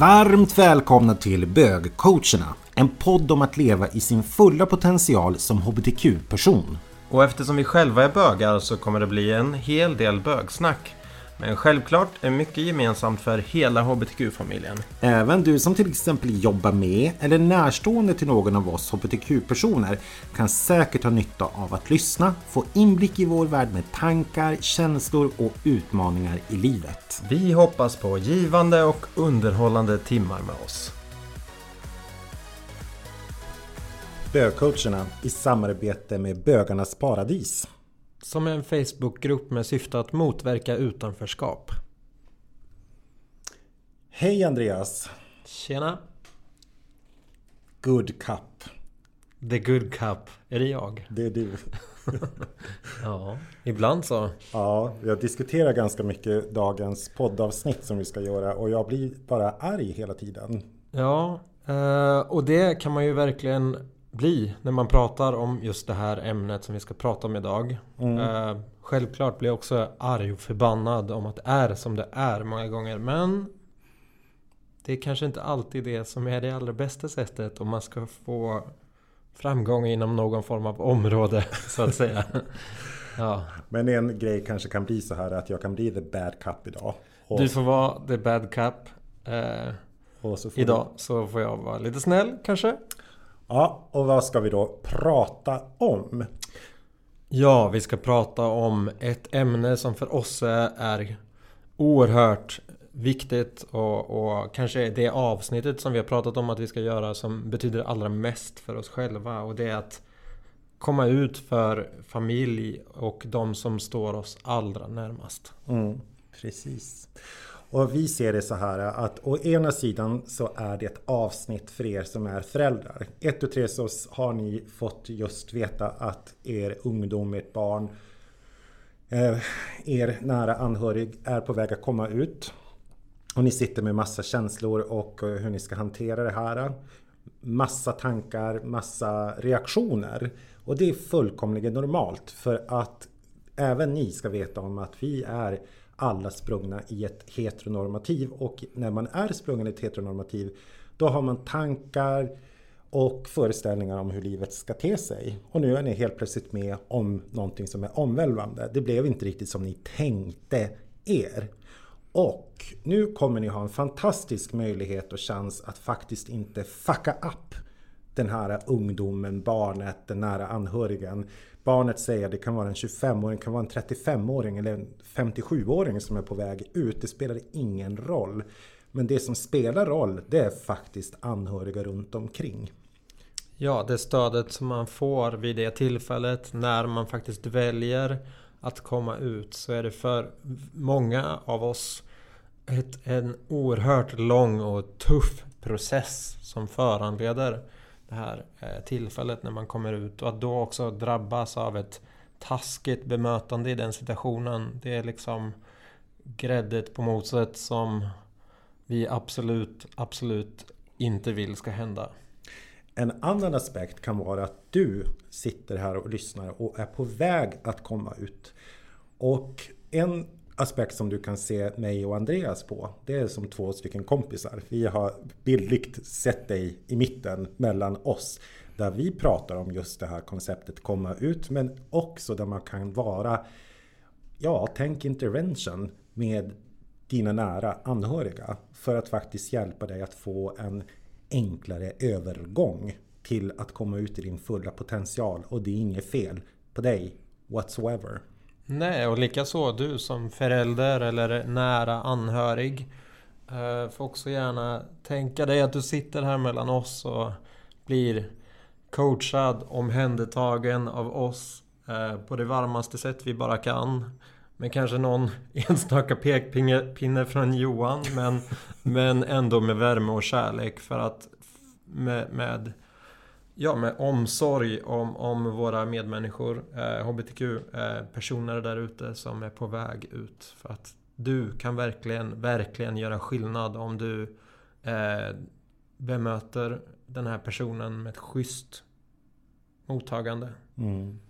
Varmt välkomna till Bögcoacherna, en podd om att leva i sin fulla potential som hbtq-person. Och eftersom vi själva är bögar så kommer det bli en hel del bögsnack. Men självklart är mycket gemensamt för hela hbtq-familjen. Även du som till exempel jobbar med eller närstående till någon av oss hbtq-personer kan säkert ha nytta av att lyssna, få inblick i vår värld med tankar, känslor och utmaningar i livet. Vi hoppas på givande och underhållande timmar med oss. Bögcoacherna i samarbete med Bögarnas Paradis. Som en Facebookgrupp med syfte att motverka utanförskap. Hej Andreas! Tjena! Good Cup. The Good Cup. Är det jag? Det är du. ja, ibland så. Ja, jag diskuterar ganska mycket dagens poddavsnitt som vi ska göra och jag blir bara arg hela tiden. Ja, eh, och det kan man ju verkligen bli när man pratar om just det här ämnet som vi ska prata om idag. Mm. Uh, självklart blir jag också arg och förbannad om att det är som det är många gånger. Men det är kanske inte alltid det som är det allra bästa sättet om man ska få framgång inom någon form av område så att säga. ja. Men en grej kanske kan bli så här att jag kan bli the bad cup idag. Och... Du får vara the bad cup. Uh, så idag du... så får jag vara lite snäll kanske. Ja, och vad ska vi då prata om? Ja, vi ska prata om ett ämne som för oss är oerhört viktigt och, och kanske det avsnittet som vi har pratat om att vi ska göra som betyder allra mest för oss själva och det är att komma ut för familj och de som står oss allra närmast. Mm, precis. Och vi ser det så här att å ena sidan så är det ett avsnitt för er som är föräldrar. Ett och tre så har ni fått just veta att er ungdom, ert barn, eh, er nära anhörig är på väg att komma ut. Och ni sitter med massa känslor och eh, hur ni ska hantera det här. Massa tankar, massa reaktioner. Och det är fullkomligen normalt för att även ni ska veta om att vi är alla sprungna i ett heteronormativ och när man är sprungen i ett heteronormativ då har man tankar och föreställningar om hur livet ska te sig. Och nu är ni helt plötsligt med om någonting som är omvälvande. Det blev inte riktigt som ni tänkte er. Och nu kommer ni ha en fantastisk möjlighet och chans att faktiskt inte fucka upp den här ungdomen, barnet, den nära anhörigen barnet säger det kan vara en 25-åring, det kan vara en 35-åring eller en 57-åring som är på väg ut. Det spelar ingen roll. Men det som spelar roll det är faktiskt anhöriga runt omkring. Ja, det stödet som man får vid det tillfället när man faktiskt väljer att komma ut så är det för många av oss ett, en oerhört lång och tuff process som föranleder det här eh, tillfället när man kommer ut och att då också drabbas av ett taskigt bemötande i den situationen. Det är liksom gräddet på moset som vi absolut, absolut inte vill ska hända. En annan aspekt kan vara att du sitter här och lyssnar och är på väg att komma ut. Och en aspekt som du kan se mig och Andreas på. Det är som två stycken kompisar. Vi har bildligt sett dig i mitten mellan oss. Där vi pratar om just det här konceptet komma ut. Men också där man kan vara, ja, tänk intervention med dina nära anhöriga. För att faktiskt hjälpa dig att få en enklare övergång till att komma ut i din fulla potential. Och det är inget fel på dig whatsoever. Nej, och likaså du som förälder eller nära anhörig. Eh, får också gärna tänka dig att du sitter här mellan oss och blir coachad, omhändertagen av oss eh, på det varmaste sätt vi bara kan. Med kanske någon enstaka pekpinne från Johan men, men ändå med värme och kärlek för att med, med Ja, med omsorg om, om våra medmänniskor, eh, HBTQ-personer eh, där ute som är på väg ut. För att du kan verkligen, verkligen göra skillnad om du eh, bemöter den här personen med ett schysst mottagande. Mm.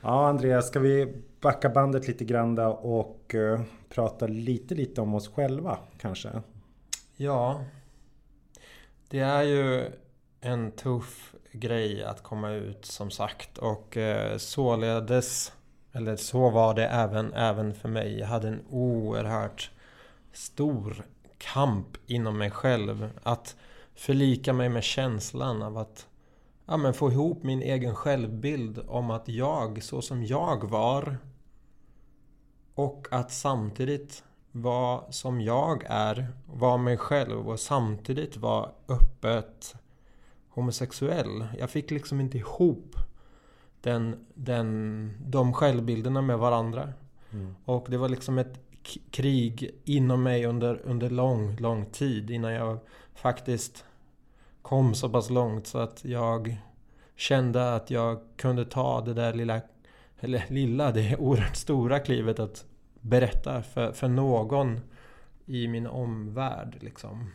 Ja, Andreas, ska vi backa bandet lite grann och uh, prata lite, lite om oss själva kanske? Ja. Det är ju en tuff grej att komma ut som sagt och eh, således eller så var det även, även för mig. Jag hade en oerhört stor kamp inom mig själv. Att förlika mig med känslan av att ja, men få ihop min egen självbild om att jag, så som jag var och att samtidigt vara som jag är, vara mig själv och samtidigt vara öppet homosexuell. Jag fick liksom inte ihop den, den, de självbilderna med varandra. Mm. Och det var liksom ett krig inom mig under, under lång, lång tid innan jag faktiskt kom så pass långt så att jag kände att jag kunde ta det där lilla, eller lilla, det oerhört stora klivet att berätta för, för någon i min omvärld. Liksom.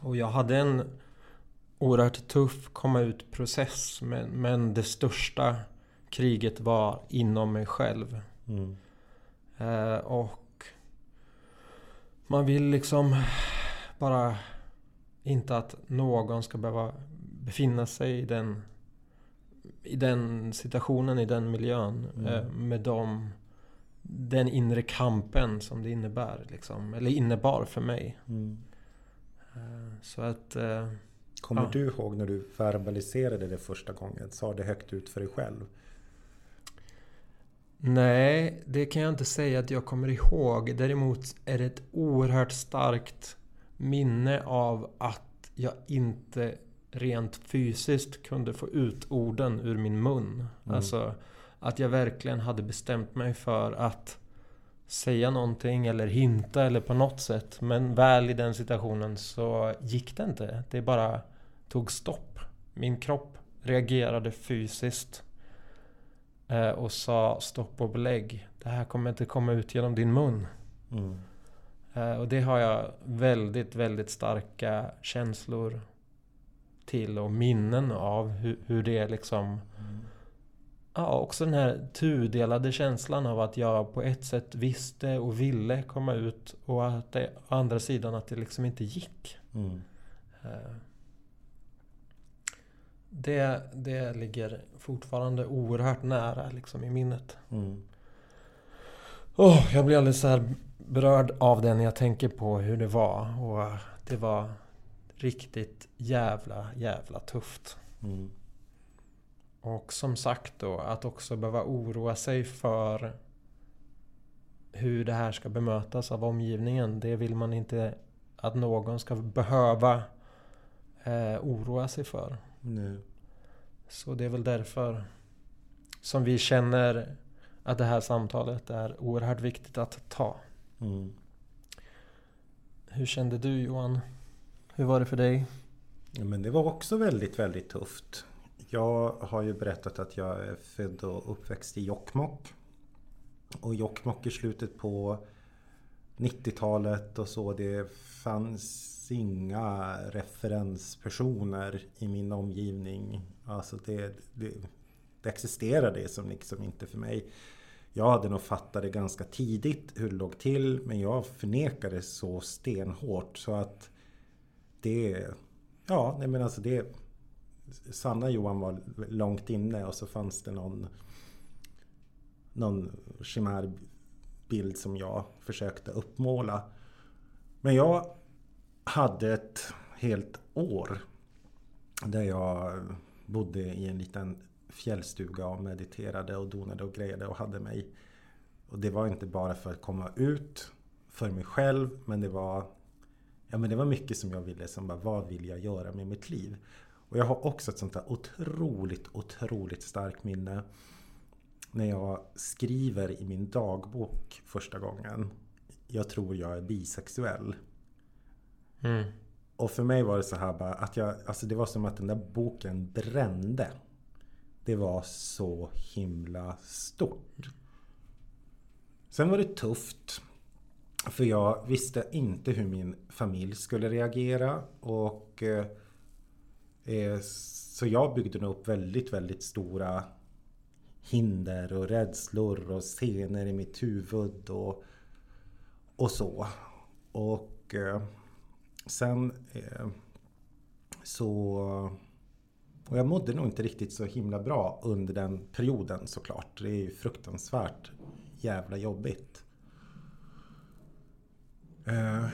Och jag hade en oerhört tuff komma ut-process. Men, men det största kriget var inom mig själv. Mm. Eh, och man vill liksom bara inte att någon ska behöva befinna sig i den, i den situationen, i den miljön. Mm. Eh, med dem, den inre kampen som det innebär. Liksom, eller innebar för mig. Mm. Eh, så att... Kommer ja. du ihåg när du verbaliserade det första gången? Sa det högt ut för dig själv? Nej, det kan jag inte säga att jag kommer ihåg. Däremot är det ett oerhört starkt minne av att jag inte rent fysiskt kunde få ut orden ur min mun. Mm. Alltså att jag verkligen hade bestämt mig för att säga någonting eller hinta eller på något sätt. Men väl i den situationen så gick det inte. Det bara tog stopp. Min kropp reagerade fysiskt eh, och sa stopp och belägg. Det här kommer inte komma ut genom din mun. Mm. Eh, och det har jag väldigt, väldigt starka känslor till och minnen av hur, hur det liksom mm. Ja, också den här tudelade känslan av att jag på ett sätt visste och ville komma ut och att det, å andra sidan att det liksom inte gick. Mm. Det, det ligger fortfarande oerhört nära liksom, i minnet. Mm. Oh, jag blir alldeles så här berörd av det när jag tänker på hur det var. Och det var riktigt jävla, jävla tufft. Mm. Och som sagt då, att också behöva oroa sig för hur det här ska bemötas av omgivningen. Det vill man inte att någon ska behöva eh, oroa sig för. Nej. Så det är väl därför som vi känner att det här samtalet är oerhört viktigt att ta. Mm. Hur kände du Johan? Hur var det för dig? Ja, men det var också väldigt, väldigt tufft. Jag har ju berättat att jag är född och uppväxt i Jokkmokk. Och Jokkmokk i slutet på 90-talet och så. Det fanns inga referenspersoner i min omgivning. Alltså det, det, det existerar det som liksom inte för mig. Jag hade nog fattat det ganska tidigt hur det låg till men jag förnekade så stenhårt så att det... Ja, nej men alltså det... Sanna Johan var långt inne och så fanns det någon någon chimärbild som jag försökte uppmåla. Men jag hade ett helt år där jag bodde i en liten fjällstuga och mediterade och donade och grejade och hade mig. Och det var inte bara för att komma ut för mig själv men det var Ja men det var mycket som jag ville som bara, vad vill jag göra med mitt liv? Och jag har också ett sånt där otroligt, otroligt starkt minne när jag skriver i min dagbok första gången. Jag tror jag är bisexuell. Mm. Och för mig var det så här bara att jag, alltså det var som att den där boken brände. Det var så himla stort. Sen var det tufft. För jag visste inte hur min familj skulle reagera. Och eh, eh Så jag byggde nog upp väldigt, väldigt stora hinder och rädslor och scener i mitt huvud och, och så. Och eh, sen eh, så... Och jag mådde nog inte riktigt så himla bra under den perioden såklart. Det är ju fruktansvärt jävla jobbigt. Eh,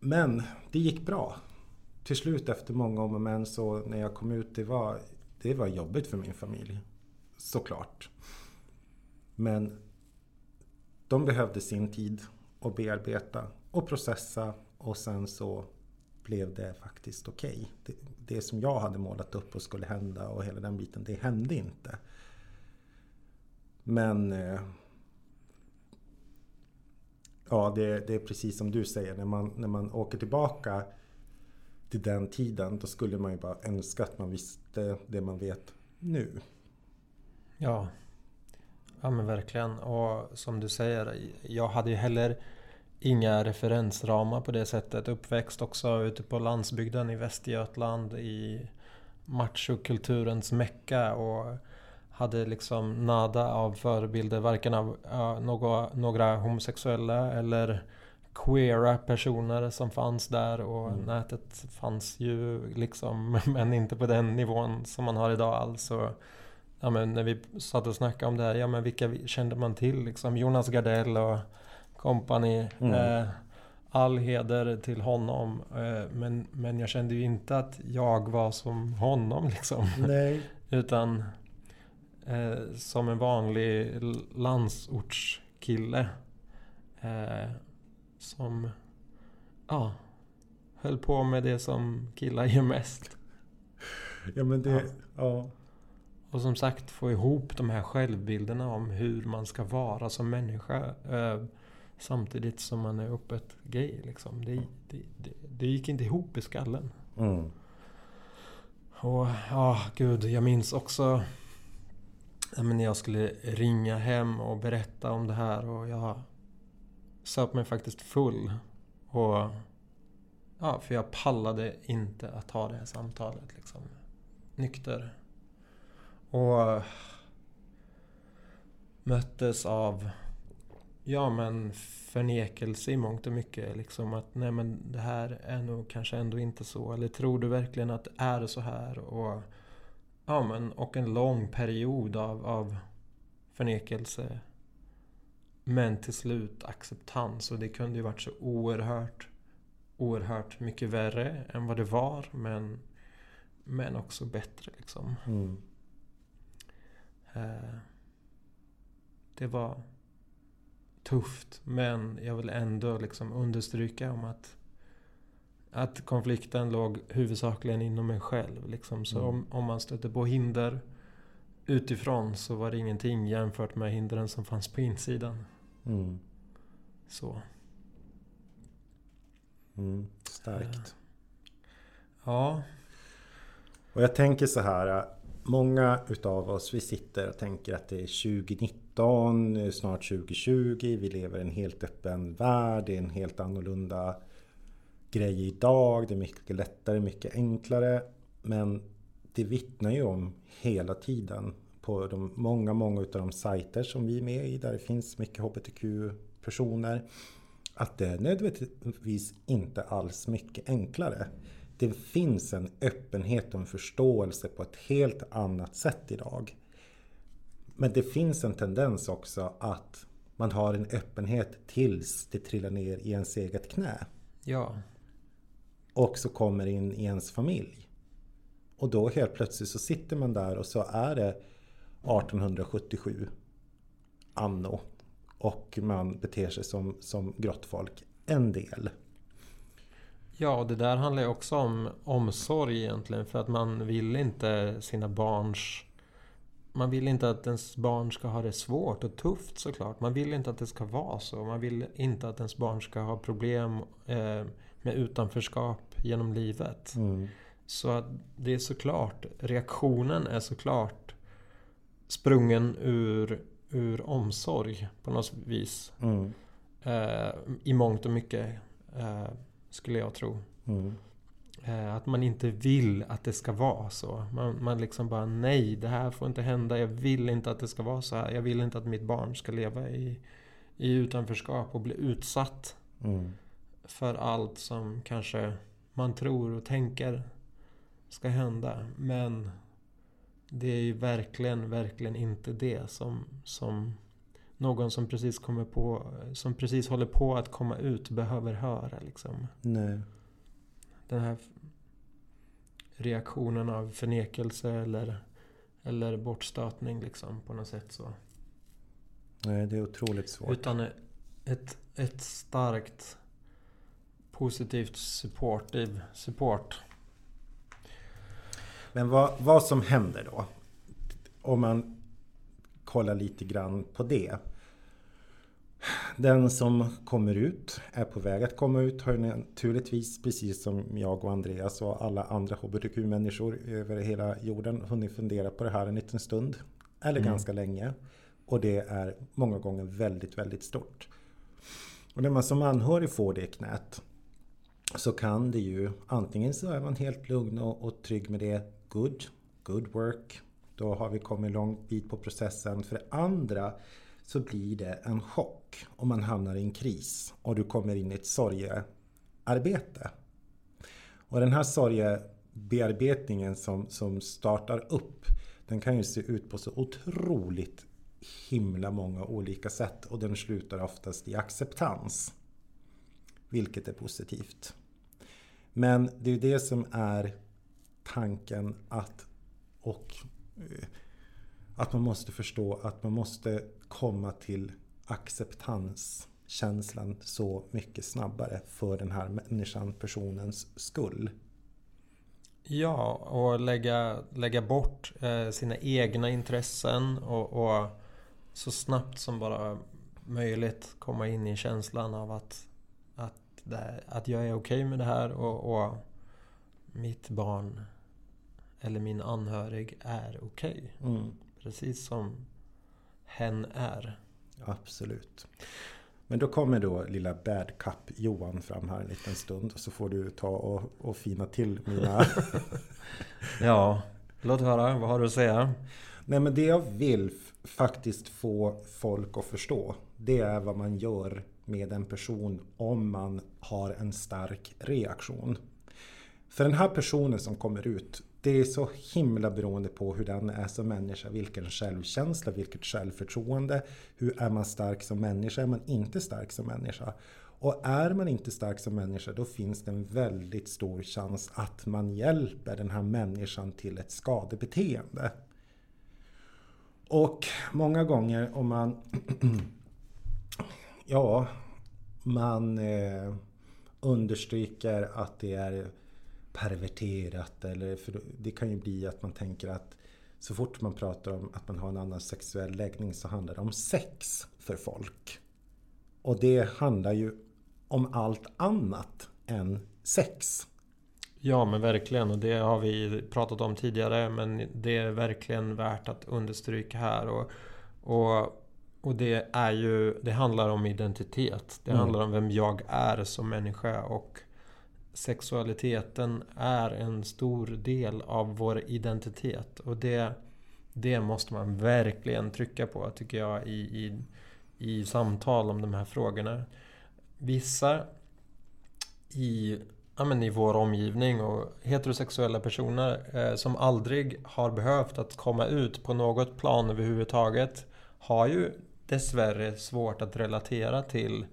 men det gick bra. Till slut efter många om och men så när jag kom ut, det var, det var jobbigt för min familj. Såklart. Men de behövde sin tid att bearbeta och processa och sen så blev det faktiskt okej. Okay. Det, det, som jag hade målat upp och skulle hända och hela den biten, det hände inte. Men eh, Ja, det, det, är precis som du säger. När man, när man åker tillbaka till den tiden, då skulle man ju bara önska att man visste det man vet nu. Ja, ja men verkligen. Och som du säger, jag hade ju heller inga referensramar på det sättet. Uppväxt också ute på landsbygden i Västergötland i machokulturens mecka. Och hade liksom nada av förebilder, varken av uh, några, några homosexuella eller queera personer som fanns där och mm. nätet fanns ju liksom men inte på den nivån som man har idag alls. Och, ja, men när vi satt och snackade om det här, ja men vilka kände man till liksom? Jonas Gardell och kompani. Mm. Eh, all heder till honom. Eh, men, men jag kände ju inte att jag var som honom liksom. Nej. Utan eh, som en vanlig landsortskille. Eh, som ja, höll på med det som killar gör mest. Ja men det, ja. ja. Och som sagt få ihop de här självbilderna om hur man ska vara som människa. Samtidigt som man är öppet gay. Liksom. Det, det, det, det gick inte ihop i skallen. Mm. Och ja, gud, jag minns också när jag skulle ringa hem och berätta om det här och jag söp mig faktiskt full. Och Ja, för jag pallade inte att ha det här samtalet liksom. Nykter. Och möttes av Ja men förnekelse i mångt och mycket. Liksom att nej men det här är nog kanske ändå inte så. Eller tror du verkligen att det är så här? Och Ja men och en lång period av, av förnekelse. Men till slut acceptans. Och det kunde ju varit så oerhört, oerhört mycket värre än vad det var. Men, men också bättre liksom. Mm. Eh, det var tufft. Men jag vill ändå liksom understryka om att att konflikten låg huvudsakligen inom mig själv. Liksom. Så mm. om, om man stötte på hinder utifrån så var det ingenting jämfört med hindren som fanns på insidan. Mm. Så. Mm, starkt. Ja. Och jag tänker så här. Många utav oss vi sitter och tänker att det är 2019, snart 2020. Vi lever i en helt öppen värld. Det är en helt annorlunda grej idag. Det är mycket lättare, mycket enklare. Men det vittnar ju om hela tiden på de många, många utav de sajter som vi är med i där det finns mycket HBTQ-personer. Att det är nödvändigtvis inte alls mycket enklare. Det finns en öppenhet och en förståelse på ett helt annat sätt idag. Men det finns en tendens också att man har en öppenhet tills det trillar ner i ens eget knä. Ja också kommer in i ens familj. Och då helt plötsligt så sitter man där och så är det 1877 anno och man beter sig som, som grottfolk en del. Ja, och det där handlar ju också om omsorg egentligen. För att man vill inte sina barns... Man vill inte att ens barn ska ha det svårt och tufft såklart. Man vill inte att det ska vara så. Man vill inte att ens barn ska ha problem eh, med utanförskap genom livet. Mm. Så att det är såklart, reaktionen är såklart sprungen ur, ur omsorg på något vis. Mm. Eh, I mångt och mycket, eh, skulle jag tro. Mm. Eh, att man inte vill att det ska vara så. Man, man liksom bara nej, det här får inte hända. Jag vill inte att det ska vara så här. Jag vill inte att mitt barn ska leva i, i utanförskap och bli utsatt Mm. för allt som kanske man tror och tänker ska hända. Men det är ju verkligen, verkligen inte det som, som någon som precis kommer på, som precis håller på att komma ut behöver höra liksom. Nej. Den här reaktionen av förnekelse eller, eller bortstötning liksom på något sätt så. Nej, det är otroligt svårt. Utan ett, ett starkt positivt supportive support. Men vad, vad som händer då? Om man kollar lite grann på det. Den som kommer ut, är på väg att komma ut, har naturligtvis, precis som jag och Andreas och alla andra HBTQ-människor över hela jorden, hunnit fundera på det här en liten stund. Eller Mm. ganska länge. Och det är många gånger väldigt, väldigt stort. Och när man som anhörig får det i knät så kan det ju antingen så är man helt lugn och, och trygg med det. Good, good work. Då har vi kommit långt bit på processen. För det andra så blir det en chock om man hamnar i en kris och du kommer in i ett sorgearbete. Och den här sorgebearbetningen som, som startar upp den kan ju se ut på så otroligt himla många olika sätt och den slutar oftast i acceptans. Vilket är positivt. Men det är ju det som är tanken att och eh, att man måste förstå att man måste komma till acceptanskänslan så mycket snabbare för den här människan, personens skull. Ja, och lägga, lägga bort eh, sina egna intressen och, och så snabbt som bara möjligt komma in i känslan av att, att, det, att jag är okej med det här och, och mitt barn eller min anhörig är okej. Mm, Precis som hen är. absolut. Men då kommer då lilla Bad Cup Johan fram här en liten stund och så får du ta och, och fina till mina Ja, låt höra. Vad har du att säga? Nej men det jag vill faktiskt få folk att förstå Det är vad man gör med en person om man har en stark reaktion. För den här personen som kommer ut det är så himla beroende på hur den är som människa. Vilken självkänsla, vilket självförtroende. Hur är man stark som människa? Är man inte stark som människa? Och är man inte stark som människa då finns det en väldigt stor chans att man hjälper den här människan till ett skadebeteende. Och många gånger om man Ja, man eh, understryker att det är perverterat eller för det kan ju bli att man tänker att så fort man pratar om att man har en annan sexuell läggning så handlar det om sex för folk. Och det handlar ju om allt annat än sex. Ja men verkligen och det har vi pratat om tidigare men det är verkligen värt att understryka här. Och, och, och det är ju, det handlar om identitet. Det Mm. handlar om vem jag är som människa och sexualiteten är en stor del av vår identitet. Och det, det måste man verkligen trycka på tycker jag i, i, i samtal om de här frågorna. Vissa i ja, men i vår omgivning och heterosexuella personer eh, som aldrig har behövt att komma ut på något plan överhuvudtaget har ju dessvärre svårt att relatera till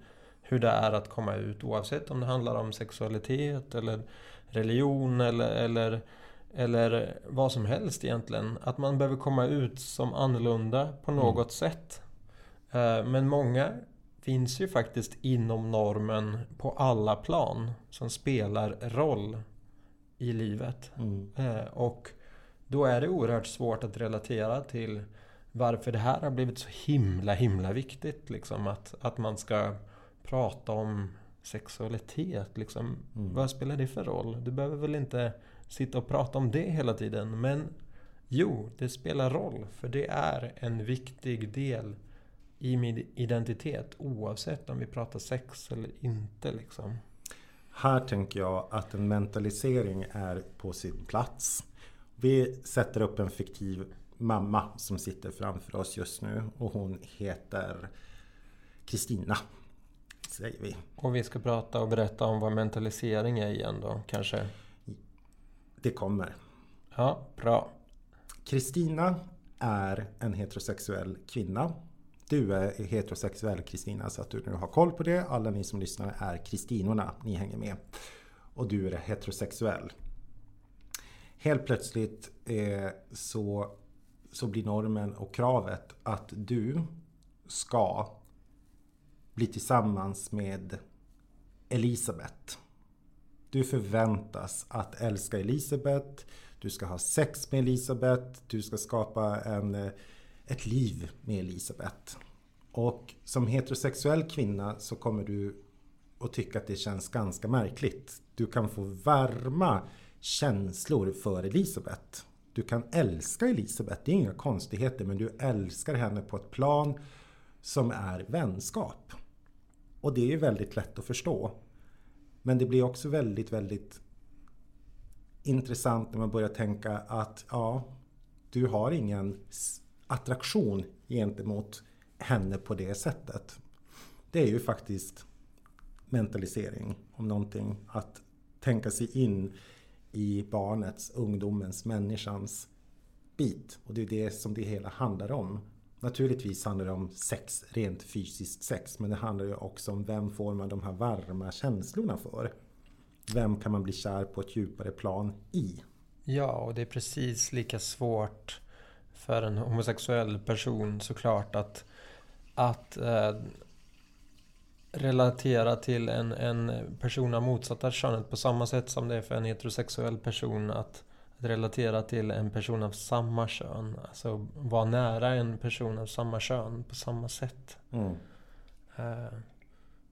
hur det är att komma ut oavsett om det handlar om sexualitet eller religion eller, eller, eller vad som helst egentligen. Att man behöver komma ut som annorlunda på något sätt. Eh, Men många finns ju faktiskt inom normen på alla plan som spelar roll i livet. Mm. Eh, Och då är det oerhört svårt att relatera till varför det här har blivit så himla himla viktigt. Liksom, att, att man ska prata om sexualitet. Liksom. Mm. Vad spelar det för roll? Du behöver väl inte sitta och prata om det hela tiden. Men jo, det spelar roll. För det är en viktig del i min identitet. Oavsett om vi pratar sex eller inte. Liksom. Här tänker jag att en mentalisering är på sin plats. Vi sätter upp en fiktiv mamma som sitter framför oss just nu och hon heter Kristina. Säger vi. Och vi ska prata och berätta om vad mentalisering är igen då, kanske? Det kommer. Ja, bra. Kristina är en heterosexuell kvinna. Du är heterosexuell Kristina så att du nu har koll på det. Alla ni som lyssnar är Kristinorna, ni hänger med. Och du är heterosexuell. Helt plötsligt eh, så, så blir normen och kravet att du ska bli tillsammans med Elisabeth. Du förväntas att älska Elisabeth. Du ska ha sex med Elisabeth. Du ska skapa en, eh, ett liv med Elisabeth. Och som heterosexuell kvinna så kommer du att tycka att det känns ganska märkligt. Du kan få varma känslor för Elisabeth. Du kan älska Elisabeth, det är inga konstigheter, men du älskar henne på ett plan som är vänskap. Och det är väldigt lätt att förstå. Men det blir också väldigt, väldigt intressant när man börjar tänka att ja, du har ingen attraktion gentemot henne på det sättet. Det är ju faktiskt mentalisering om någonting. Att tänka sig in i barnets, ungdomens, människans bit. Och det är det som det hela handlar om. Naturligtvis handlar det om sex, rent fysiskt sex. Men det handlar ju också om vem får man de här varma känslorna för? Vem kan man bli kär på ett djupare plan i? Ja, och det är precis lika svårt för en homosexuell person såklart att, att eh, relatera till en, en person av motsatta könet på samma sätt som det är för en heterosexuell person att att relatera till en person av samma kön. Alltså vara nära en person av samma kön på samma sätt. Mm. Eh,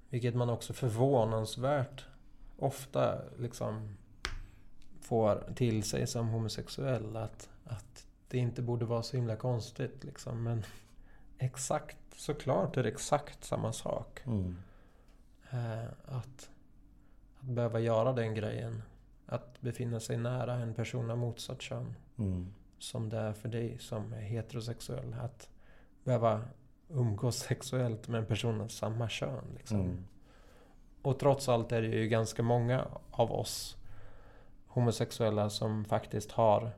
vilket man också förvånansvärt ofta liksom får till sig som homosexuell. Att, att det inte borde vara så himla konstigt. Liksom. Men exakt, såklart är det exakt samma sak. Mm. Eh, att, att behöva göra den grejen att befinna sig nära en person av motsatt kön. Mm. Som det är för dig som är heterosexuell. Att behöva umgås sexuellt med en person av samma kön. Liksom. Mm. Och trots allt är det ju ganska många av oss homosexuella som faktiskt har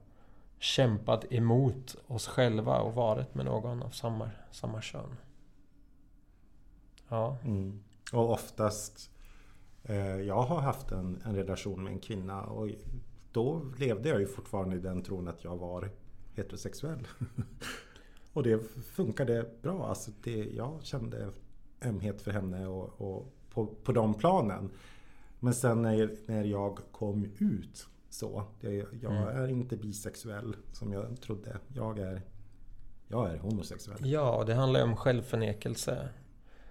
kämpat emot oss själva och varit med någon av samma, samma kön. Ja. Mm. Och oftast jag har haft en, en relation med en kvinna och då levde jag ju fortfarande i den tron att jag var heterosexuell. och det funkade bra. Alltså det, jag kände ömhet för henne och, och på, på de planen. Men sen när, när jag kom ut så. Jag, jag mm. är inte bisexuell som jag trodde. Jag är, jag är homosexuell. Ja, det handlar ju om självförnekelse.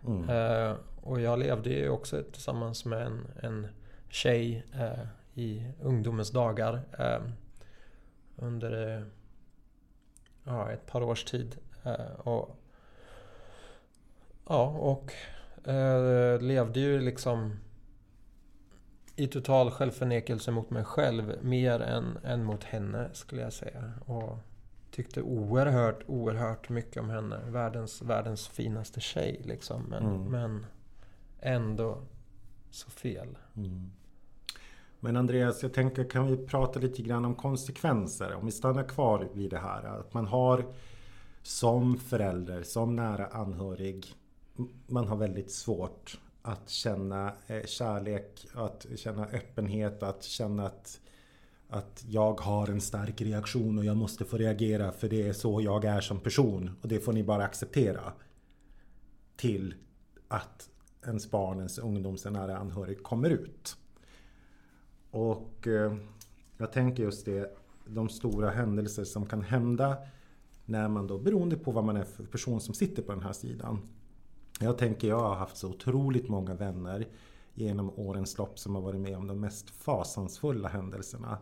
Mm. Uh, och jag levde ju också tillsammans med en, en tjej uh, i ungdomens dagar. Uh, under ja, ett par års tid. och Ja, och levde ju liksom i total självförnekelse mot mig själv mer än, än mot henne skulle jag säga. Och tyckte oerhört, oerhört mycket om henne. Världens, världens finaste tjej liksom. Men, mm. men ändå så fel. Mm. Men Andreas, jag tänker kan vi prata lite grann om konsekvenser? Om vi stannar kvar vid det här. Att man har som förälder, som nära anhörig. Man har väldigt svårt att känna eh, kärlek, att känna öppenhet, att känna att att jag har en stark reaktion och jag måste få reagera för det är så jag är som person och det får ni bara acceptera. Till att ens barn, ens ungdom, sin nära anhörig kommer ut. Och eh, jag tänker just det, de stora händelser som kan hända när man då, beroende på vad man är för person som sitter på den här sidan. Jag tänker, jag har haft så otroligt många vänner genom årens lopp som har varit med om de mest fasansfulla händelserna.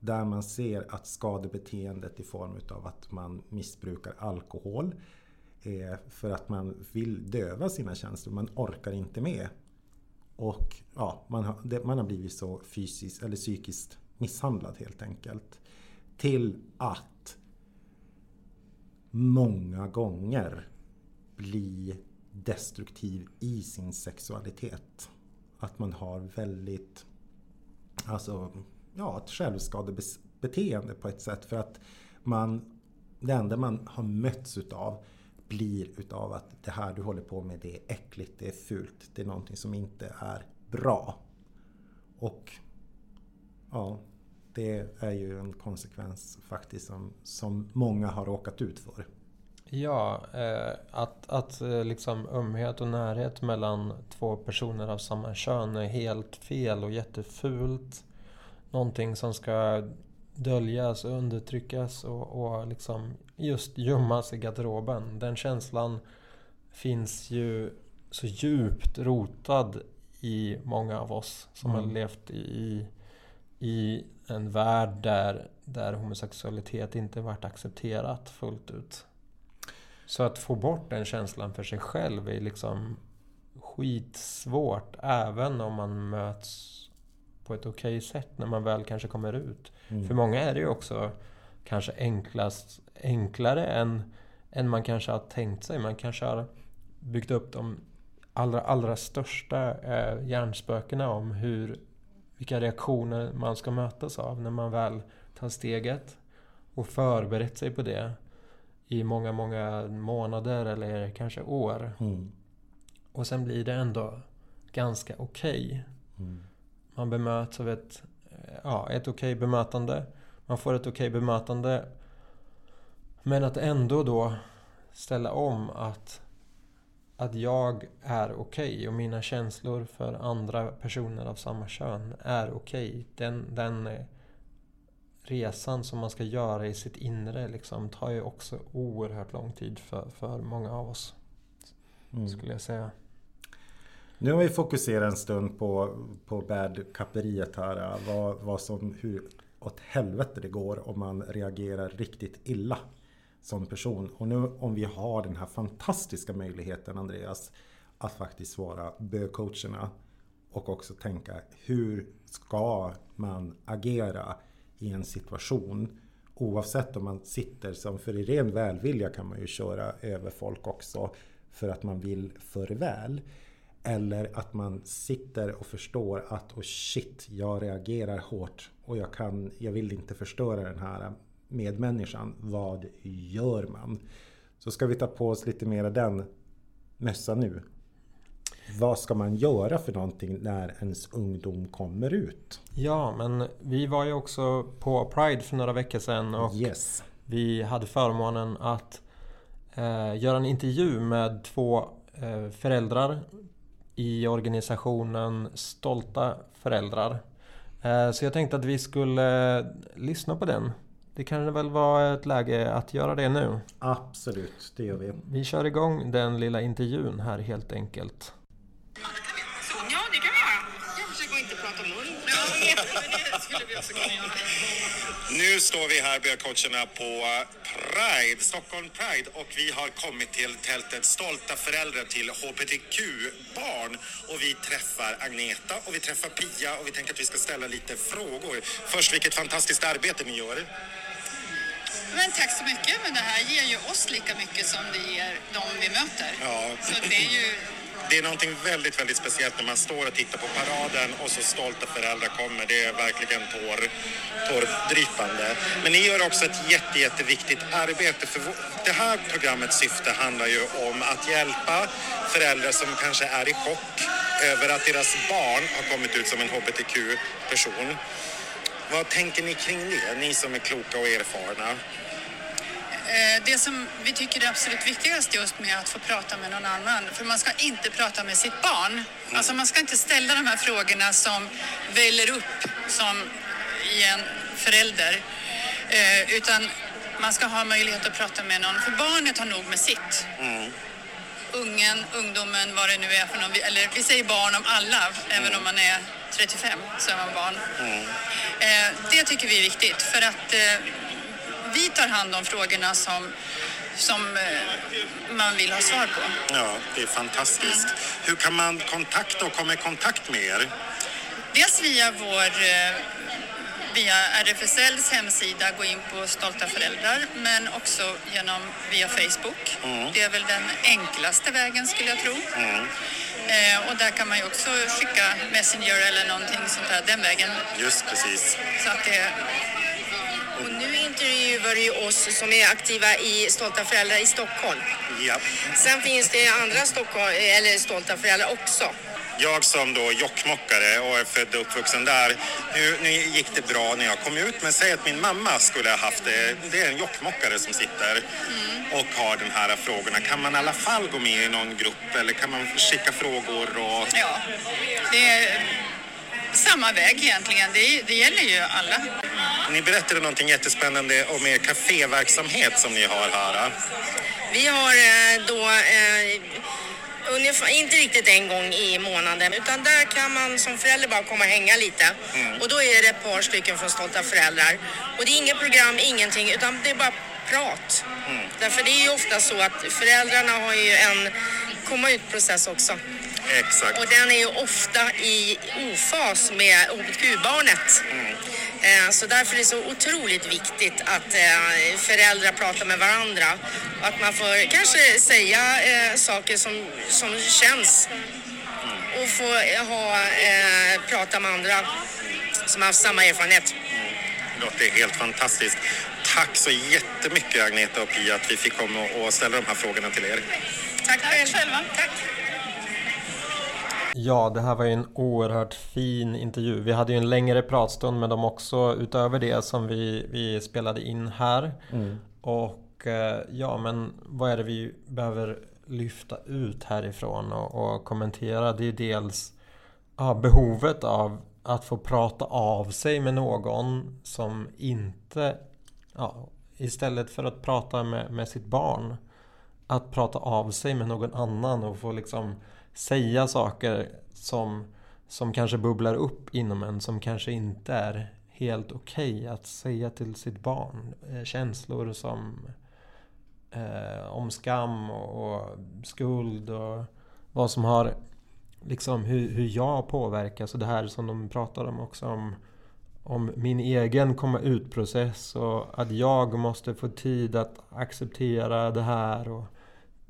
Där man ser att skadebeteendet i form av att man missbrukar alkohol för att man vill döva sina känslor, man orkar inte med. och ja, man, har, det, man har blivit så fysiskt eller psykiskt misshandlad helt enkelt. Till att många gånger bli destruktiv i sin sexualitet. Att man har väldigt, alltså, ja, ett självskadebeteende på ett sätt. För att man, det enda man har mötts utav blir utav att det här du håller på med det är äckligt, det är fult, det är någonting som inte är bra. Och ja, det är ju en konsekvens faktiskt som, som många har råkat ut för. Ja, eh, att, att eh, liksom ömhet och närhet mellan två personer av samma kön är helt fel och jättefult. Någonting som ska döljas och undertryckas och, och liksom just gömmas i garderoben. Den känslan finns ju så djupt rotad i många av oss som mm. har levt i, i en värld där, där homosexualitet inte varit accepterat fullt ut. Så att få bort den känslan för sig själv är liksom skitsvårt även om man möts på ett okej okay sätt när man väl kanske kommer ut. Mm. För många är det ju också kanske enklast, enklare än, än man kanske har tänkt sig. Man kanske har byggt upp de allra, allra största eh, hjärnspökena om hur, vilka reaktioner man ska mötas av när man väl tar steget och förberett sig på det i många, många månader eller kanske år. Mm. Och sen blir det ändå ganska okej. Okay. Mm. Man bemöts av ett, ja, ett okej okay bemötande. Man får ett okej okay bemötande. Men att ändå då ställa om att, att jag är okej okay och mina känslor för andra personer av samma kön är okej. Den, den resan som man ska göra i sitt inre liksom, tar ju också oerhört lång tid för, för många av oss. Mm. Skulle jag säga. Nu har vi fokuserat en stund på, på bad-kapperiet här. Vad, vad som, hur åt helvete det går om man reagerar riktigt illa som person. Och nu om vi har den här fantastiska möjligheten Andreas att faktiskt vara bögcoacherna och också tänka hur ska man agera i en situation oavsett om man sitter som för i ren välvilja kan man ju köra över folk också för att man vill för väl. Eller att man sitter och förstår att oh shit, jag reagerar hårt och jag, kan, jag vill inte förstöra den här medmänniskan. Vad gör man? Så ska vi ta på oss lite mer av den mössan nu. Vad ska man göra för någonting när ens ungdom kommer ut? Ja, men vi var ju också på Pride för några veckor sedan och yes. vi hade förmånen att eh, göra en intervju med två eh, föräldrar i organisationen Stolta föräldrar. Eh, så jag tänkte att vi skulle lyssna på den. Det kan väl vara ett läge att göra det nu? Absolut, det gör vi. Vi kör igång den lilla intervjun här helt enkelt. Prata mun. Ja, det skulle vi också kunna göra. Nu står vi här, bögcoacherna, på Pride, Stockholm Pride och vi har kommit till tältet Stolta föräldrar till HBTQ-barn och vi träffar Agneta och vi träffar Pia och vi tänker att vi ska ställa lite frågor. Först, vilket fantastiskt arbete ni gör. Men tack så mycket, men det här ger ju oss lika mycket som det ger dem vi möter. Ja. Så det är ju det är någonting väldigt, väldigt speciellt när man står och tittar på paraden och så stolta föräldrar kommer. Det är verkligen tår, tårdrypande. Men ni gör också ett jätte, jätteviktigt arbete. För det här programmets syfte handlar ju om att hjälpa föräldrar som kanske är i chock över att deras barn har kommit ut som en hbtq-person. Vad tänker ni kring det, ni som är kloka och erfarna? Eh, det som vi tycker är absolut viktigast just med att få prata med någon annan, för man ska inte prata med sitt barn. Mm. Alltså man ska inte ställa de här frågorna som väller upp som i en förälder, eh, utan man ska ha möjlighet att prata med någon, för barnet har nog med sitt. Mm. Ungen, ungdomen, vad det nu är för någon, eller vi säger barn om alla, mm. även om man är 35 så är man barn. Mm. Eh, det tycker vi är viktigt för att vi tar hand om frågorna som som eh, man vill ha svar på. Ja, det är fantastiskt. Hur kan man kontakta och komma i kontakt med er? Dels via vår eh, via RFSLs hemsida gå in på Stolta föräldrar men också genom via Facebook. Det är väl den enklaste vägen skulle jag tro. Eh, och där kan man ju också skicka Messenger eller någonting sånt där den vägen. Just precis. Så att det, intervjuar ju oss som är aktiva i Stolta föräldrar i Stockholm. Ja. Sen finns det andra Stockholm, eller Stolta föräldrar också. Jag som då jokkmockare och är född och uppvuxen där, nu, nu gick det bra när jag kom ut, men säg att min mamma skulle ha haft det. Det är en jokkmockare som sitter och har den här frågorna. Kan man i alla fall gå med i någon grupp eller kan man skicka frågor? Och... ja, det är samma väg egentligen. Det, det gäller ju alla. Ni berättade någonting jättespännande om er kaféverksamhet som ni har här. Vi har eh, då eh, ungefär, inte riktigt en gång i månaden utan där kan man som förälder bara komma och hänga lite. Och då är det ett par stycken från Stolta föräldrar. Och det är inget program, ingenting utan det är bara prat. Därför det är ju ofta så att föräldrarna har ju en komma ut-process också. Exakt. Och den är ju ofta i ofas med hbtq-barnet. Eh, Så därför är det så otroligt viktigt att eh, föräldrar pratar med varandra. Och att man får kanske säga eh, saker som, som känns. Och få ha, eh, prata med andra som har haft samma erfarenhet. Det låter helt fantastiskt. Tack så jättemycket Agneta och Pia att vi fick komma och ställa de här frågorna till er. Tack själva. Tack. Ja, det här var ju en oerhört fin intervju. Vi hade ju en längre pratstund med dem också utöver det som vi, vi spelade in här. Och eh, ja, men vad är det vi behöver lyfta ut härifrån och, och kommentera? Det är dels ja, behovet av att få prata av sig med någon som inte, ja, istället för att prata med, med sitt barn, att prata av sig med någon annan och få liksom säga saker som, som kanske bubblar upp inom en som kanske inte är helt okej att säga till sitt barn. Eh, känslor som eh, om skam och, och skuld och vad som har liksom hur, hur jag påverkas och det här som de pratar om också om om min egen komma ut-process och att jag måste få tid att acceptera det här och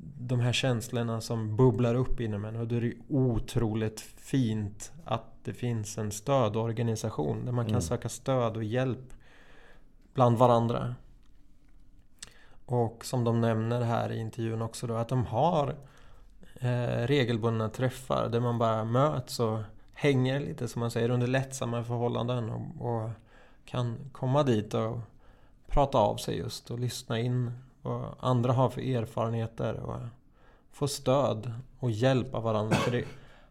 de här känslorna som bubblar upp inom en och då är det otroligt fint att det finns en stödorganisation där man kan söka stöd och hjälp bland varandra. Och som de nämner här i intervjun också då att de har eh, regelbundna träffar där man bara möts och hänger lite som man säger under lättsamma förhållanden och, och kan komma dit och prata av sig just och lyssna in vad andra har för erfarenheter och få stöd och hjälp av varandra. För det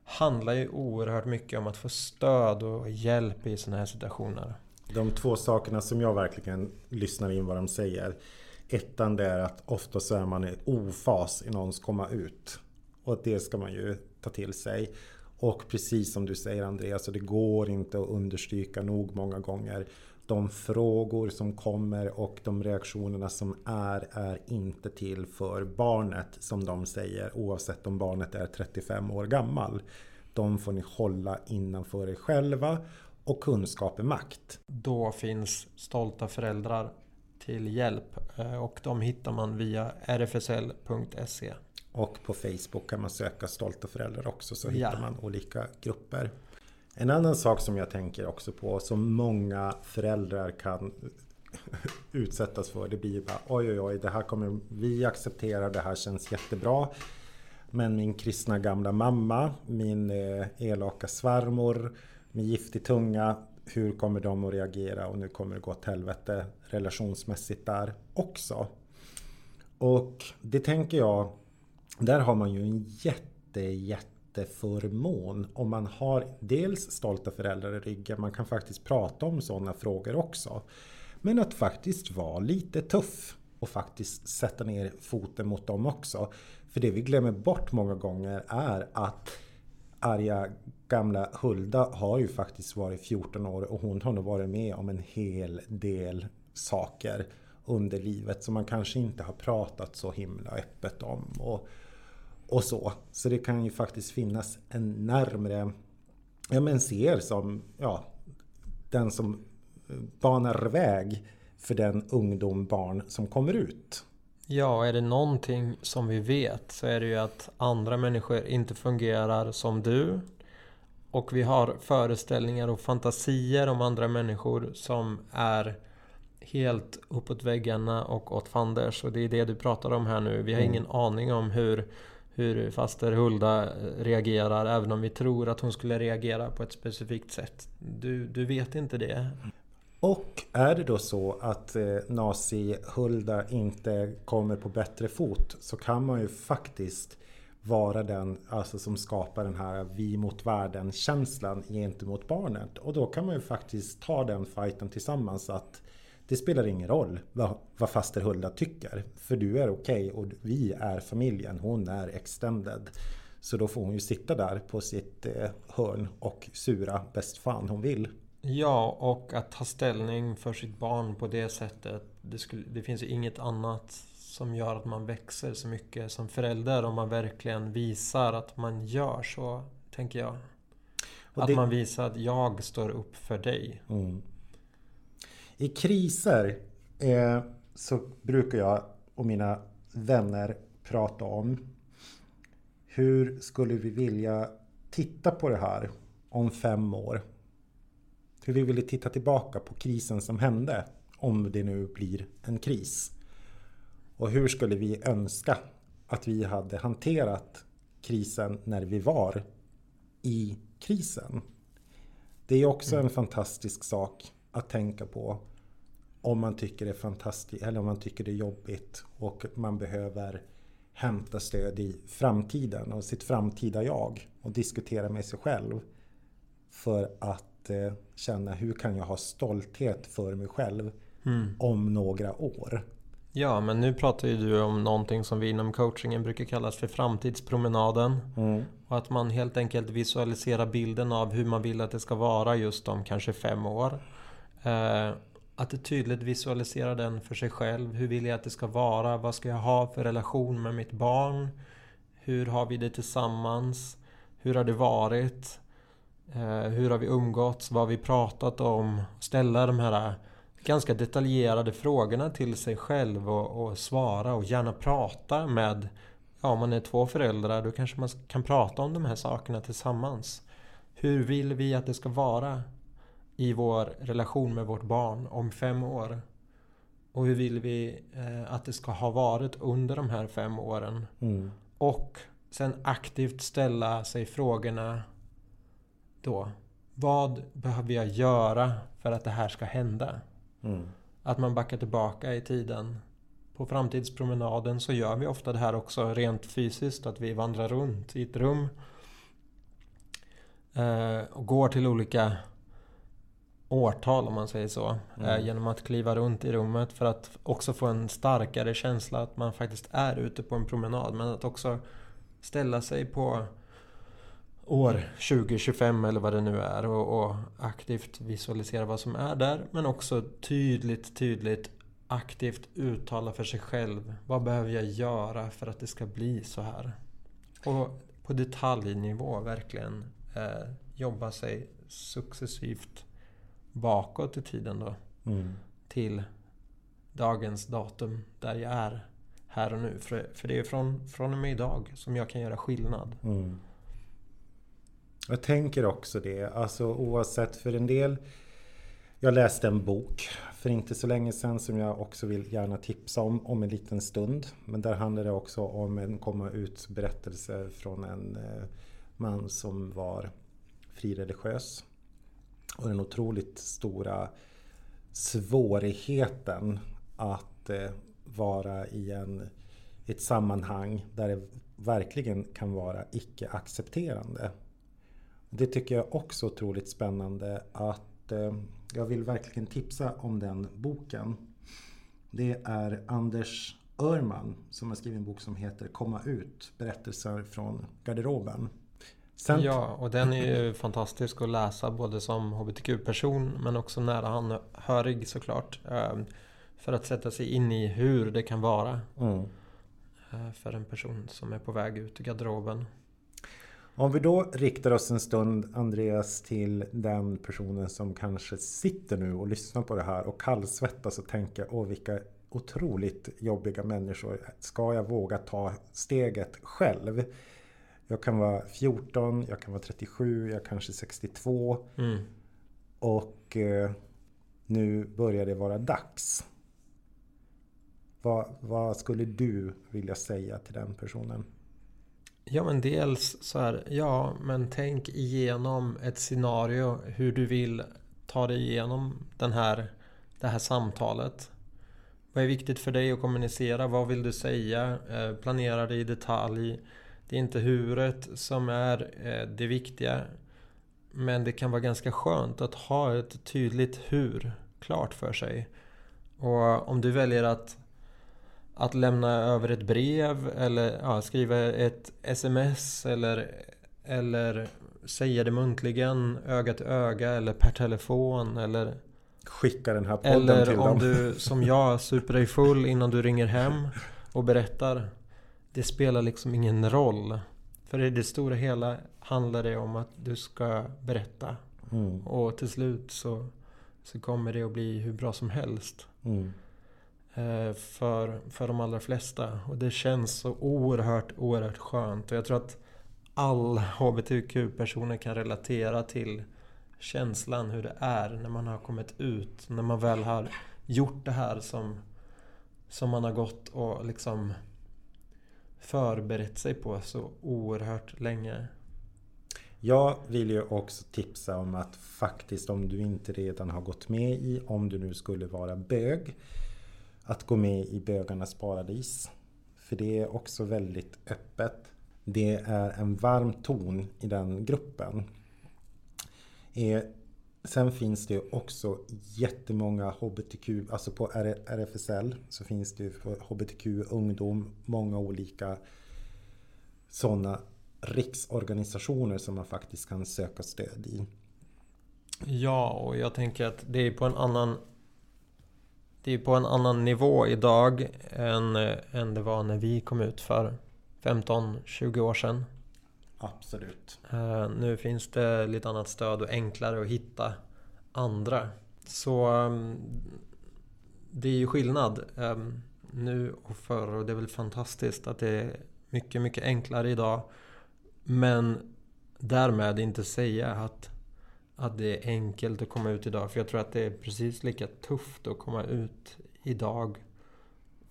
handlar ju oerhört mycket om att få stöd och hjälp i sådana här situationer. De två sakerna som jag verkligen lyssnar in vad de säger. Ettan det är att ofta så är man i ofas i någons komma ut. Och det ska man ju ta till sig. Och precis som du säger Andreas, det går inte att understryka nog många gånger. De frågor som kommer och de reaktionerna som är, är inte till för barnet som de säger. Oavsett om barnet är 35 år gammal. De får ni hålla innanför er själva. Och kunskap är makt. Då finns Stolta föräldrar till hjälp eh, och de hittar man via rfsl.se. Och på Facebook kan man söka Stolta föräldrar också så Ja. hittar man olika grupper. En annan sak som jag tänker också på som många föräldrar kan utsättas för det blir bara oj oj oj det här kommer vi acceptera det här känns jättebra. Men min kristna gamla mamma, min eh, elaka svärmor, med giftig tunga. Hur kommer de att reagera? Och nu kommer det gå åt helvete relationsmässigt där också. Och det tänker jag där har man ju en jätte, jätte, jätteförmån om man har dels stolta föräldrar i ryggen. Man kan faktiskt prata om sådana frågor också. Men att faktiskt vara lite tuff och faktiskt sätta ner foten mot dem också. För det vi glömmer bort många gånger är att arga gamla Hulda har ju faktiskt varit 14 år och hon har nog varit med om en hel del saker under livet som man kanske inte har pratat så himla öppet om. Och, och så. Så det kan ju faktiskt finnas en närmre, ja men ser som, ja, den som banar väg för den ungdom, barn som kommer ut. Ja, är det någonting som vi vet så är det ju att andra människor inte fungerar som du. Och vi har föreställningar och fantasier om andra människor som är helt uppåt väggarna och åt fanders. Och det är det du pratar om här nu. Vi har mm. ingen aning om hur, hur faster Hulda eh, reagerar även om vi tror att hon skulle reagera på ett specifikt sätt. Du, du vet inte det. Och är det då så att eh, Nazi-Hulda inte kommer på bättre fot så kan man ju faktiskt vara den alltså, som skapar den här vi mot världen känslan gentemot barnet. Och då kan man ju faktiskt ta den fighten tillsammans att det spelar ingen roll vad, vad faster Hulda tycker. För du är okej okay och vi är familjen. Hon är extended. Så då får hon ju sitta där på sitt eh, hörn och sura bäst fan hon vill. Ja, och att ta ställning för sitt barn på det sättet. Det, skulle, det finns ju inget annat som gör att man växer så mycket som förälder om man verkligen visar att man gör så, tänker jag. Det... Att man visar att jag står upp för dig. Mm. I kriser eh, så brukar jag och mina vänner prata om hur skulle vi vilja titta på det här om fem år? Hur vi ville titta tillbaka på krisen som hände om det nu blir en kris. Och hur skulle vi önska att vi hade hanterat krisen när vi var i krisen? Det är också en fantastisk sak att tänka på om man tycker det är fantastiskt eller om man tycker det är jobbigt och man behöver hämta stöd i framtiden och sitt framtida jag och diskutera med sig själv för att eh, känna hur kan jag ha stolthet för mig själv mm. om några år. Ja, men nu pratar ju du om någonting som vi inom coachingen brukar kallas för framtidspromenaden. Mm. Och att man helt enkelt visualiserar bilden av hur man vill att det ska vara just om kanske fem år. Eh, att tydligt visualisera den för sig själv. Hur vill jag att det ska vara? Vad ska jag ha för relation med mitt barn? Hur har vi det tillsammans? Hur har det varit? Eh, hur har vi umgåtts? Vad har vi pratat om? Ställa de här eh, ganska detaljerade frågorna till sig själv och, och, svara och gärna prata med Ja, om man är två föräldrar då kanske man kan prata om de här sakerna tillsammans. Hur vill vi att det ska vara i vår relation med vårt barn om fem år? Och hur vill vi eh, att det ska ha varit under de här fem åren? Mm. Och sen aktivt ställa sig frågorna då. Vad behöver jag göra för att det här ska hända? Mm. Att man backar tillbaka i tiden. På framtidspromenaden så gör vi ofta det här också rent fysiskt. Att vi vandrar runt i ett rum. Eh, och går till olika årtal om man säger så. Mm. Eh, genom att kliva runt i rummet för att också få en starkare känsla att man faktiskt är ute på en promenad. Men att också ställa sig på år 2025 eller vad det nu är och, och, aktivt visualisera vad som är där. Men också tydligt, tydligt aktivt uttala för sig själv. Vad behöver jag göra för att det ska bli så här? Och på detaljnivå verkligen eh, jobba sig successivt bakåt i tiden då. Mm. Till dagens datum där jag är här och nu. För, för det är från, från och med idag som jag kan göra skillnad. Mm. Jag tänker också det. Alltså oavsett för en del. Jag läste en bok för inte så länge sedan som jag också vill gärna tipsa om om en liten stund. Men där handlar det också om en komma ut berättelse från en eh, man som var frireligiös. Och den otroligt stora svårigheten att eh, vara i en, ett sammanhang där det verkligen kan vara icke-accepterande. Det tycker jag också är otroligt spännande att eh, jag vill verkligen tipsa om den boken. Det är Anders Örman som har skrivit en bok som heter Komma ut, berättelser från garderoben. Sen... Ja, och den är ju fantastisk att läsa både som HBTQ-person men också nära anhörig såklart. Ehm, För att sätta sig in i hur det kan vara Mm. eh, för en person som är på väg ut ur garderoben. Om vi då riktar oss en stund Andreas till den personen som kanske sitter nu och lyssnar på det här och kallsvettas och tänker åh vilka otroligt jobbiga människor. Ska jag våga ta steget själv? Jag kan vara 14, jag kan vara 37, jag kanske 62 Mm. och eh, nu börjar det vara dags. Vad, vad skulle du vilja säga till den personen? Ja men dels så här, ja men tänk igenom ett scenario hur du vill ta dig igenom den här, det här samtalet. Vad är viktigt för dig att kommunicera? Vad vill du säga? Eh, planera det i detalj. Det är inte huret som är eh, det viktiga. Men det kan vara ganska skönt att ha ett tydligt hur klart för sig. Och om du väljer att att lämna över ett brev eller ja, skriva ett sms eller, eller säga det muntligen öga till öga eller per telefon eller Skicka den här podden till Eller dem. om du som jag super dig full innan du ringer hem och berättar Det spelar liksom ingen roll För i det stora hela handlar det om att du ska berätta Mm, och till slut så, så kommer det att bli hur bra som helst mm. eh, för, för de allra flesta. Och det känns så oerhört, oerhört skönt. Och jag tror att all HBTQ-personer kan relatera till känslan hur det är när man har kommit ut. När man väl har gjort det här som, som man har gått och liksom förberett sig på så oerhört länge. Jag vill ju också tipsa om att faktiskt om du inte redan har gått med i, om du nu skulle vara bög, att gå med i Bögarnas paradis. För det är också väldigt öppet. Det är en varm ton i den gruppen. Sen finns det också jättemånga HBTQ, alltså på RFSL så finns det HBTQ ungdom många olika sådana riksorganisationer som man faktiskt kan söka stöd i. Ja, och jag tänker att det är på en annan Det är på en annan nivå idag än, än det var när vi kom ut för 15-20 år sedan. Absolut. Uh, nu finns det lite annat stöd och enklare att hitta andra. Så um, det är ju skillnad um, nu och förr och det är väl fantastiskt att det är mycket, mycket enklare idag. Men därmed inte säga att, att det är enkelt att komma ut idag. För jag tror att det är precis lika tufft att komma ut idag.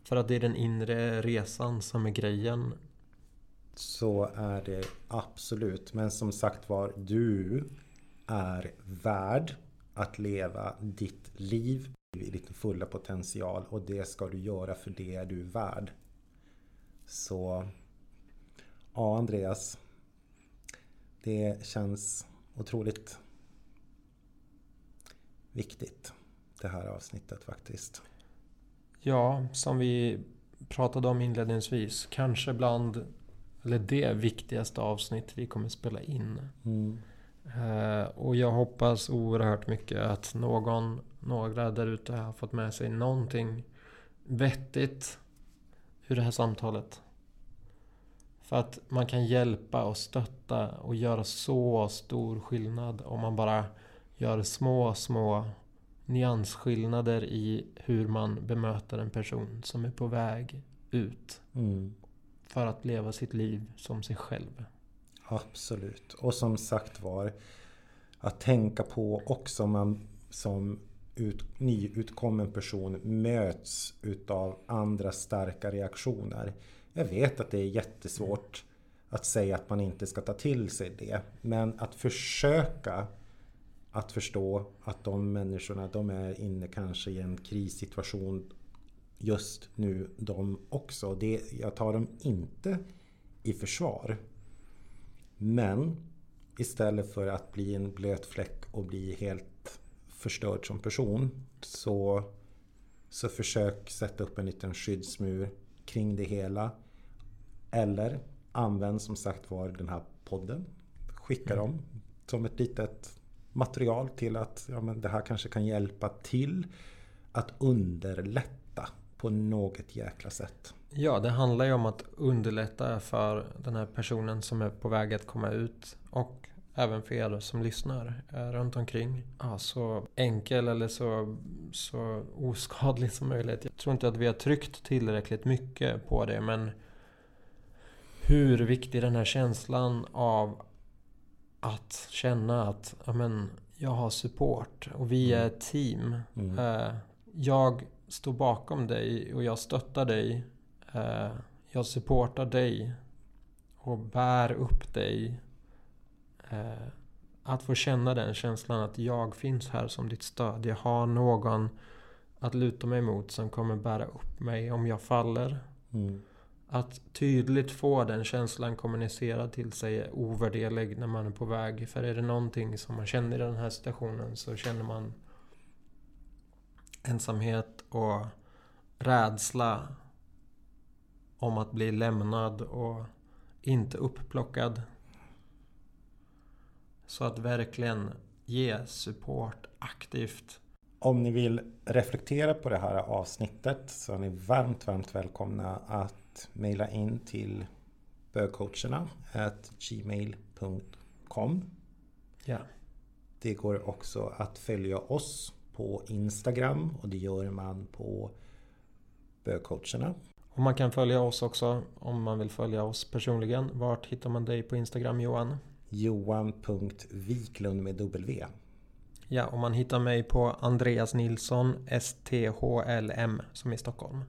För att det är den inre resan som är grejen. Så är det absolut. Men som sagt var, du är värd att leva ditt liv i din fulla potential och det ska du göra för det är du värd. Så ja, Andreas. Det känns otroligt viktigt det här avsnittet faktiskt. Ja, som vi pratade om inledningsvis. Kanske bland, eller det viktigaste avsnitt vi kommer spela in. Mm. Eh, och jag hoppas oerhört mycket att någon, några där ute har fått med sig någonting vettigt ur det här samtalet. För att man kan hjälpa och stötta och göra så stor skillnad om man bara gör små, små nyansskillnader i hur man bemöter en person som är på väg ut Mm för att leva sitt liv som sig själv. Absolut. Och som sagt var att tänka på också om man som ut, nyutkommen person möts utav andra starka reaktioner. Jag vet att det är jättesvårt att säga att man inte ska ta till sig det. Men att försöka att förstå att de människorna de är inne kanske i en krissituation just nu de också. Det, jag tar dem inte i försvar. Men istället för att bli en blöt fläck och bli helt förstörd som person så, så försök sätta upp en liten skyddsmur kring det hela. Eller använd som sagt var den här podden. Skicka dem som ett litet material till att ja, men det här kanske kan hjälpa till att underlätta på något jäkla sätt? Ja, det handlar ju om att underlätta för den här personen som är på väg att komma ut och även för er som lyssnar eh, runt omkring. Ja, så enkel eller så, så oskadlig som möjligt. Jag tror inte att vi har tryckt tillräckligt mycket på det men hur viktig den här känslan av att känna att amen, jag har support och vi är ett team. Mm. Eh, jag står bakom dig och jag stöttar dig. Eh, jag supportar dig och bär upp dig. Eh, att få känna den känslan att jag finns här som ditt stöd. Jag har någon att luta mig mot som kommer bära upp mig om jag faller. Mm. Att tydligt få den känslan kommunicerad till sig är ovärderlig när man är på väg. För är det någonting som man känner i den här situationen så känner man ensamhet och rädsla om att bli lämnad och inte upplockad. Så att verkligen ge support aktivt. Om ni vill reflektera på det här avsnittet så är ni varmt, varmt välkomna att mejla in till bögcoacherna gmail.com Ja. Det går också att följa oss på Instagram och det gör man på bögcoacherna. Och man kan följa oss också om man vill följa oss personligen. Vart hittar man dig på Instagram Johan? Johan.viklund med W. Ja, och man hittar mig på Andreas Nilsson STHLM som i Stockholm.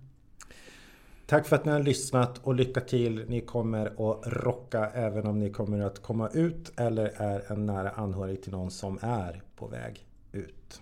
Tack för att ni har lyssnat och lycka till. Ni kommer att rocka även om ni kommer att komma ut eller är en nära anhörig till någon som är på väg ut.